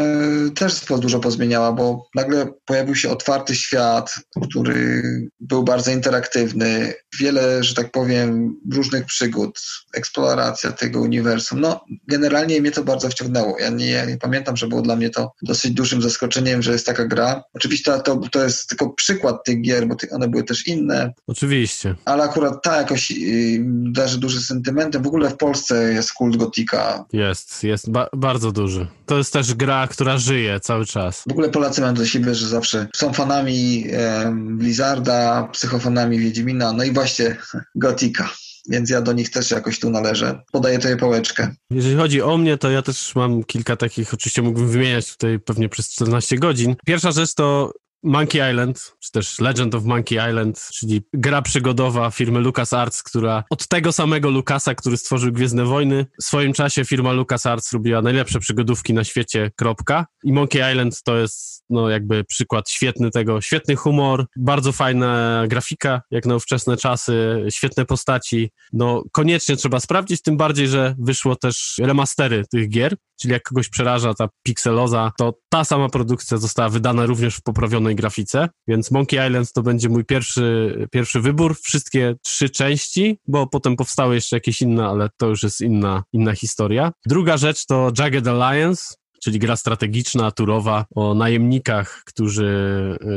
C: y, też dużo pozmieniała, bo nagle pojawił się otwarty świat, który był bardzo interaktywny, wiele, że tak powiem, różnych przygód, eksploracja tego uniwersum. No, generalnie mnie to bardzo wciągnęło. Ja nie, nie pamiętam, że było dla mnie to dosyć dużym zaskoczeniem, że jest taka gra. Oczywiście to, to jest tylko przykład tych gier, bo one były też inne.
B: Oczywiście.
C: Ale akurat ta jakoś yy, darzy duży sentymentem. W ogóle w Polsce jest kult gotika.
B: Jest, jest ba bardzo duży. To jest też gra, która żyje cały czas.
C: W ogóle Polacy mają do siebie, że zawsze są fanami e, Blizzarda, psychofanami Wiedźmina, no i właśnie gotika więc ja do nich też jakoś tu należę. Podaję tutaj pałeczkę.
B: Jeżeli chodzi o mnie, to ja też mam kilka takich, oczywiście mógłbym wymieniać tutaj pewnie przez 14 godzin. Pierwsza rzecz to Monkey Island, czy też Legend of Monkey Island, czyli gra przygodowa firmy LucasArts, która od tego samego Lucasa, który stworzył Gwiezdne Wojny, w swoim czasie firma LucasArts robiła najlepsze przygodówki na świecie, kropka. I Monkey Island to jest, no jakby przykład świetny tego, świetny humor, bardzo fajna grafika, jak na ówczesne czasy, świetne postaci. No koniecznie trzeba sprawdzić, tym bardziej, że wyszło też remastery tych gier, czyli jak kogoś przeraża ta pikseloza, to ta sama produkcja została wydana również w poprawionej grafice, więc Monkey Island to będzie mój pierwszy, pierwszy wybór. Wszystkie trzy części, bo potem powstały jeszcze jakieś inne, ale to już jest inna, inna historia. Druga rzecz to Jagged Alliance, czyli gra strategiczna, turowa, o najemnikach, którzy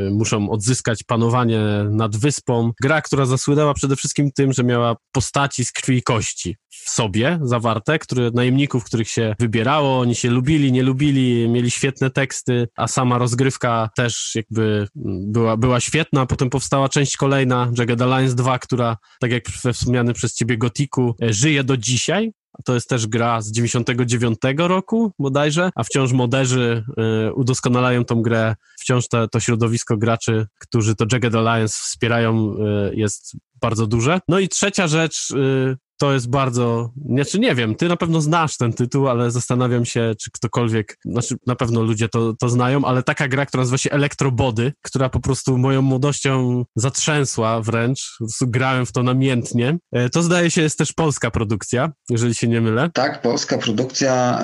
B: y, muszą odzyskać panowanie nad wyspą. Gra, która zasłynęła przede wszystkim tym, że miała postaci z krwi i kości w sobie zawarte, które najemników, których się wybierało, oni się lubili, nie lubili, mieli świetne teksty, a sama rozgrywka też jakby mm, była, była świetna. Potem powstała część kolejna, Jagged Alliance 2, która, tak jak we wspomniany przez ciebie Gotiku, e, żyje do dzisiaj. To jest też gra z 99 roku bodajże, a wciąż moderzy y, udoskonalają tą grę. Wciąż te, to środowisko graczy, którzy to Jagged Alliance wspierają, y, jest bardzo duże. No i trzecia rzecz, y, to jest bardzo, znaczy nie wiem, ty na pewno znasz ten tytuł, ale zastanawiam się, czy ktokolwiek, znaczy na pewno ludzie to, to znają, ale taka gra, która nazywa się Elektrobody, która po prostu moją młodością zatrzęsła wręcz, grałem w to namiętnie. E, to zdaje się jest też polska produkcja, jeżeli się nie mylę.
C: Tak, polska produkcja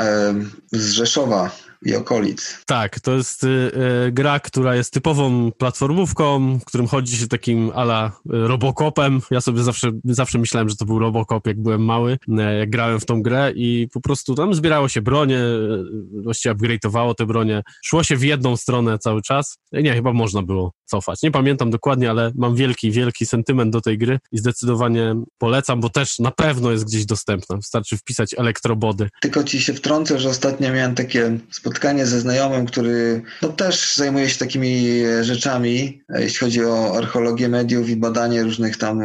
C: z Rzeszowa i okolic.
B: Tak, to jest y, y, gra, która jest typową platformówką, w którym chodzi się takim ala y, Robocopem. Ja sobie zawsze, zawsze myślałem, że to był Robocop, jak byłem mały, y, jak grałem w tą grę i po prostu tam zbierało się bronie, właściwie upgrade'owało te bronie. Szło się w jedną stronę cały czas. Nie, chyba można było cofać. Nie pamiętam dokładnie, ale mam wielki, wielki sentyment do tej gry i zdecydowanie polecam, bo też na pewno jest gdzieś dostępna. Wystarczy wpisać elektrobody.
C: Tylko ci się wtrącę, że ostatnio miałem takie spotkanie ze znajomym, który no, też zajmuje się takimi rzeczami, jeśli chodzi o archeologię mediów i badanie różnych tam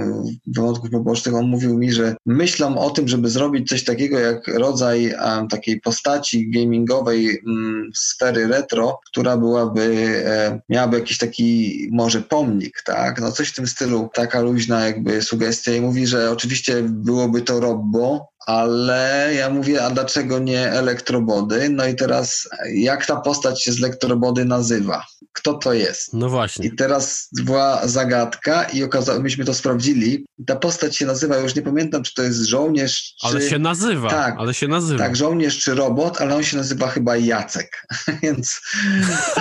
C: wątków pobocznych. On mówił mi, że myślą o tym, żeby zrobić coś takiego jak rodzaj um, takiej postaci gamingowej um, sfery retro, która byłaby, miałaby jakiś taki może pomnik, tak? No coś w tym stylu, taka luźna jakby sugestia i mówi, że oczywiście byłoby to Robbo, ale ja mówię, a dlaczego nie elektrobody? No i teraz, jak ta postać się z elektrobody nazywa? Kto to jest?
B: No właśnie.
C: I teraz była zagadka i okazało, myśmy to sprawdzili. Ta postać się nazywa, już nie pamiętam, czy to jest żołnierz, czy...
B: Ale się nazywa, tak, ale się nazywa.
C: Tak, żołnierz czy robot, ale on się nazywa chyba Jacek, więc...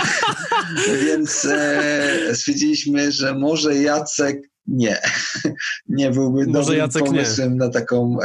C: więc e, stwierdziliśmy, że może Jacek nie, nie byłby Może dobrym Jacek pomysłem nie. na taką,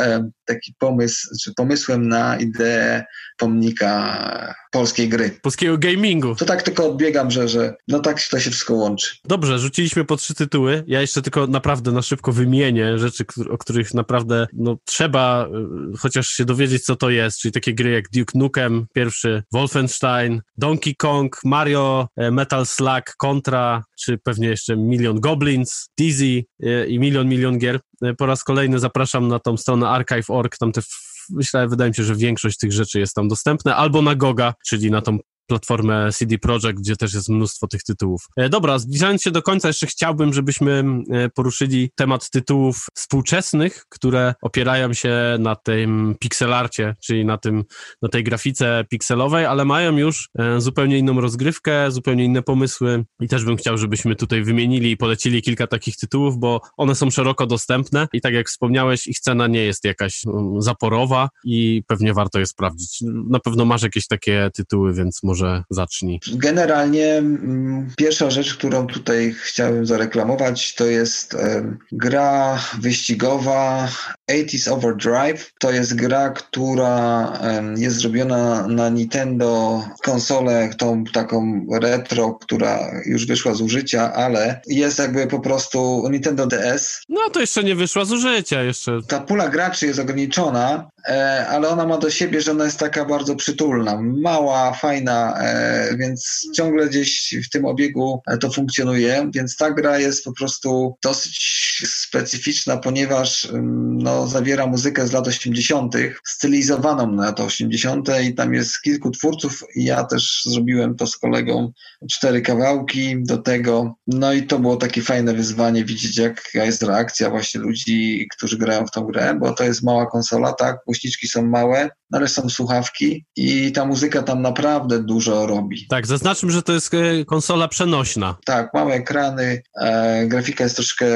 C: taki pomysł, czy pomysłem na ideę pomnika polskiej gry.
B: Polskiego gamingu.
C: To tak tylko odbiegam, że, że no tak to się wszystko łączy.
B: Dobrze, rzuciliśmy po trzy tytuły. Ja jeszcze tylko naprawdę na szybko wymienię rzeczy, o których naprawdę no, trzeba y, chociaż się dowiedzieć, co to jest, czyli takie gry jak Duke Nukem, pierwszy, Wolfenstein, Donkey Kong, Mario, e, Metal Slug, Contra, czy pewnie jeszcze Milion Goblins, Dizzy e, i milion, milion gier. E, po raz kolejny zapraszam na tą stronę archive.org, tam te myślę, wydaje mi się, że większość tych rzeczy jest tam dostępna, albo na Goga, czyli na tą platformę CD Projekt, gdzie też jest mnóstwo tych tytułów. E, dobra, zbliżając się do końca, jeszcze chciałbym, żebyśmy e, poruszyli temat tytułów współczesnych, które opierają się na tym pixelarcie, czyli na, tym, na tej grafice pikselowej, ale mają już e, zupełnie inną rozgrywkę, zupełnie inne pomysły i też bym chciał, żebyśmy tutaj wymienili i polecili kilka takich tytułów, bo one są szeroko dostępne i tak jak wspomniałeś, ich cena nie jest jakaś zaporowa i pewnie warto je sprawdzić. Na pewno masz jakieś takie tytuły, więc może może zacznij.
C: Generalnie mm, pierwsza rzecz, którą tutaj chciałem zareklamować, to jest gra wyścigowa 80s Overdrive. To jest gra, która jest zrobiona na Nintendo konsolę, tą taką retro, która już wyszła z użycia, ale jest jakby po prostu Nintendo DS.
B: No to jeszcze nie wyszła z użycia jeszcze.
C: Ta pula graczy jest ograniczona, e, ale ona ma do siebie, że ona jest taka bardzo przytulna, mała, fajna, E, więc ciągle gdzieś w tym obiegu to funkcjonuje, więc ta gra jest po prostu dosyć specyficzna, ponieważ mm, zawiera muzykę z lat 80., stylizowaną na lata 80. i tam jest kilku twórców. Ja też zrobiłem to z kolegą, cztery kawałki do tego. No i to było takie fajne wyzwanie, widzieć jaka jest reakcja właśnie ludzi, którzy grają w tą grę, bo to jest mała konsola, tak, głośniczki są małe, ale są słuchawki i ta muzyka tam naprawdę dużo robi.
B: Tak, zaznaczmy, że to jest e, konsola przenośna.
C: Tak, małe ekrany, e, grafika jest troszkę,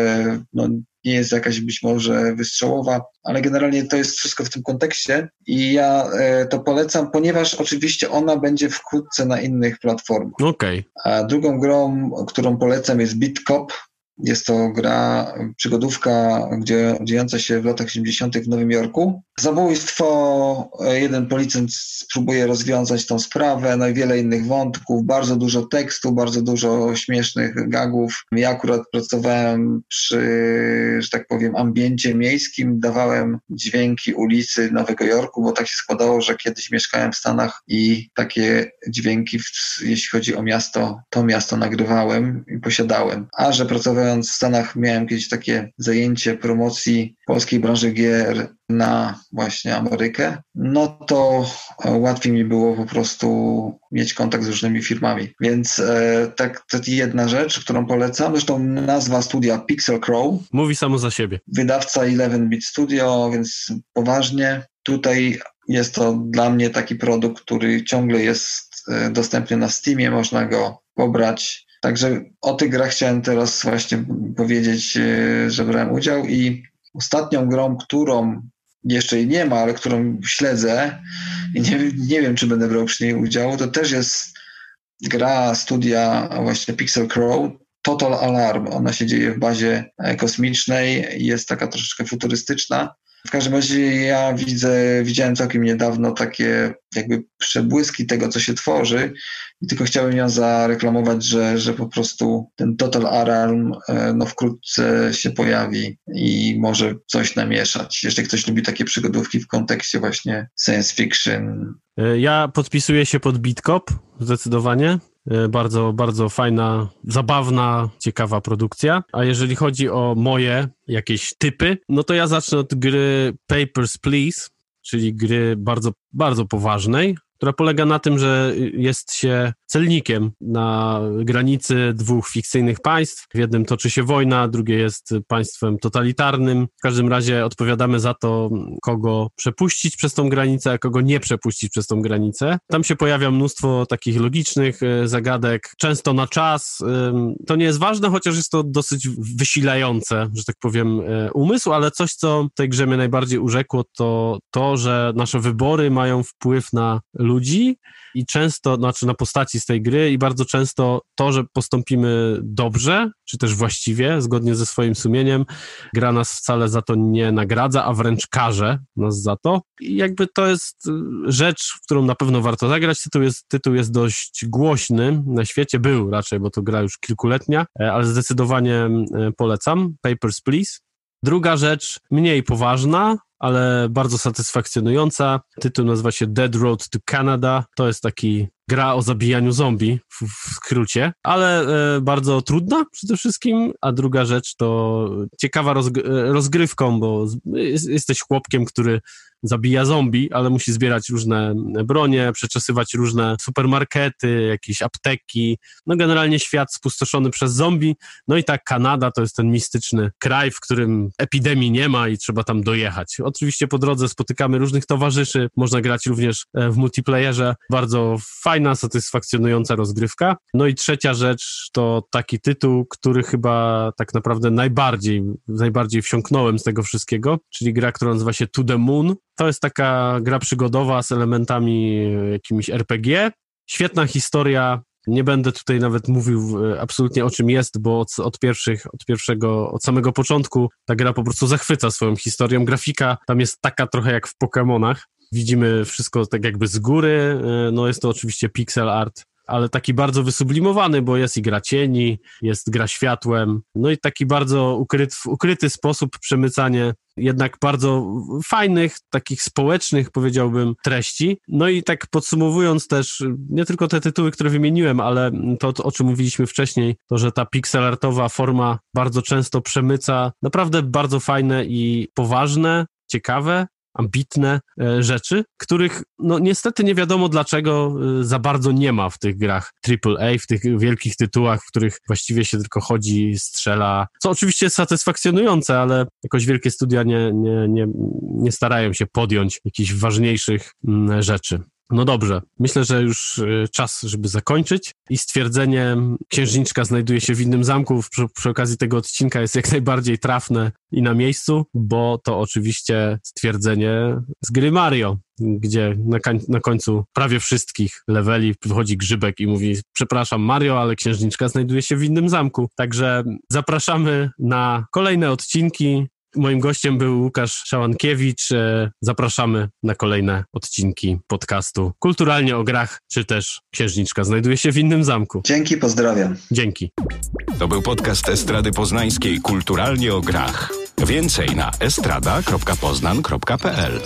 C: no, nie jest jakaś być może wystrzałowa, ale generalnie to jest wszystko w tym kontekście i ja e, to polecam, ponieważ oczywiście ona będzie wkrótce na innych platformach. Okay. A drugą grą, którą polecam jest BitCop. Jest to gra, przygodówka, gdzie, dziejąca się w latach 80. w Nowym Jorku. Zabójstwo, jeden policjant spróbuje rozwiązać tą sprawę, no i wiele innych wątków, bardzo dużo tekstu, bardzo dużo śmiesznych gagów. Ja akurat pracowałem przy, że tak powiem, ambiencie miejskim, dawałem dźwięki ulicy Nowego Jorku, bo tak się składało, że kiedyś mieszkałem w Stanach i takie dźwięki, jeśli chodzi o miasto, to miasto nagrywałem i posiadałem. A że pracowałem w Stanach, miałem kiedyś takie zajęcie promocji polskiej branży gier na właśnie Amerykę, no to e, łatwiej mi było po prostu mieć kontakt z różnymi firmami. Więc e, tak, to jedna rzecz, którą polecam. Zresztą nazwa studia Pixel Crow.
B: Mówi samo za siebie.
C: Wydawca 11-bit Studio, więc poważnie. Tutaj jest to dla mnie taki produkt, który ciągle jest e, dostępny na Steamie, można go pobrać. Także o tych grach chciałem teraz właśnie powiedzieć, e, że brałem udział i ostatnią grą, którą jeszcze jej nie ma, ale którą śledzę i nie, nie wiem, czy będę brał przy niej udział, to też jest gra studia właśnie Pixel Crow, Total Alarm. Ona się dzieje w bazie kosmicznej, jest taka troszeczkę futurystyczna. W każdym razie ja widzę, widziałem całkiem niedawno takie jakby przebłyski tego, co się tworzy i tylko chciałem ją zareklamować, że, że po prostu ten Total Alarm e, no wkrótce się pojawi i może coś namieszać. Jeżeli ktoś lubi takie przygodówki w kontekście właśnie science fiction.
B: E, ja podpisuję się pod Bitkop, zdecydowanie. E, bardzo, bardzo fajna, zabawna, ciekawa produkcja. A jeżeli chodzi o moje jakieś typy, no to ja zacznę od gry Papers, Please, czyli gry bardzo, bardzo poważnej, która polega na tym, że jest się celnikiem na granicy dwóch fikcyjnych państw. W jednym toczy się wojna, drugie jest państwem totalitarnym. W każdym razie odpowiadamy za to, kogo przepuścić przez tą granicę, a kogo nie przepuścić przez tą granicę. Tam się pojawia mnóstwo takich logicznych e, zagadek, często na czas. To nie jest ważne, chociaż jest to dosyć wysilające, że tak powiem, e, umysł, ale coś, co tej grze mnie najbardziej urzekło, to to, że nasze wybory mają wpływ na ludzi i często, znaczy na postaci z tej gry i bardzo często to, że postąpimy dobrze, czy też właściwie, zgodnie ze swoim sumieniem, gra nas wcale za to nie nagradza, a wręcz karze nas za to. I jakby to jest y, rzecz, w którą na pewno warto zagrać. Tytuł jest, tytuł jest dość głośny na świecie, był raczej, bo to gra już kilkuletnia, e, ale zdecydowanie e, polecam. Papers, Please. Druga rzecz, mniej poważna, ale bardzo satysfakcjonująca. Tytuł nazywa się Dead Road to Canada. To jest taki gra o zabijaniu zombie w, w skrócie, ale e, bardzo trudna przede wszystkim, a druga rzecz to ciekawa rozg rozgrywką, bo jest, jesteś chłopkiem, który zabija zombie, ale musi zbierać różne bronie, przeczesywać różne supermarkety, jakieś apteki. No generalnie świat spustoszony przez zombie. No i tak Kanada to jest ten mistyczny kraj, w którym epidemii nie ma i trzeba tam dojechać. Oczywiście po drodze spotykamy różnych towarzyszy, można grać również e, w multiplayerze. Bardzo fajna, satysfakcjonująca rozgrywka. No i trzecia rzecz to taki tytuł, który chyba tak naprawdę najbardziej, najbardziej wsiąknąłem z tego wszystkiego, czyli gra, która nazywa się To The Moon. To jest taka gra przygodowa z elementami jakimiś RPG. Świetna historia. Nie będę tutaj nawet mówił e, absolutnie o czym jest, bo od, od, pierwszych, od pierwszego, od samego początku ta gra po prostu zachwyca swoją historią. Grafika tam jest taka trochę jak w Pokémonach. Widzimy wszystko tak jakby z góry. E, no jest to oczywiście pixel art ale taki bardzo wysublimowany, bo jest i gra cieni, jest gra światłem, no i taki bardzo ukryty, ukryty sposób przemycanie jednak bardzo fajnych, takich społecznych, powiedziałbym, treści. No i tak podsumowując też, nie tylko te tytuły, które wymieniłem, ale to, o czym mówiliśmy wcześniej, to, że ta pixelartowa forma bardzo często przemyca naprawdę bardzo fajne i poważne, ciekawe, ambitne e, rzeczy, których no niestety nie wiadomo dlaczego e, za bardzo nie ma w tych grach AAA, w tych wielkich tytułach, w których właściwie się tylko chodzi, strzela, co oczywiście jest satysfakcjonujące, ale jakoś wielkie studia nie, nie, nie, nie starają się podjąć jakichś ważniejszych mm, rzeczy. No dobrze, myślę, że już y, czas, żeby zakończyć. I stwierdzenie księżniczka znajduje się w innym zamku. Przy, przy, okazji tego odcinka jest jak najbardziej trafne i na miejscu, bo to oczywiście stwierdzenie z gry Mario, gdzie na, na końcu prawie wszystkich leveli wychodzi grzybek i mówi przepraszam Mario, ale księżniczka znajduje się w innym zamku. Także zapraszamy na kolejne odcinki Moim gościem był Łukasz Szałankiewicz. E, zapraszamy na kolejne odcinki podcastu Kulturalnie o grach, czy też Księżniczka znajduje się w innym zamku.
C: Dzięki, pozdrawiam.
B: Dzięki.
A: To był podcast Estrady Poznańskiej Kulturalnie o grach. Więcej na estrada.poznan.pl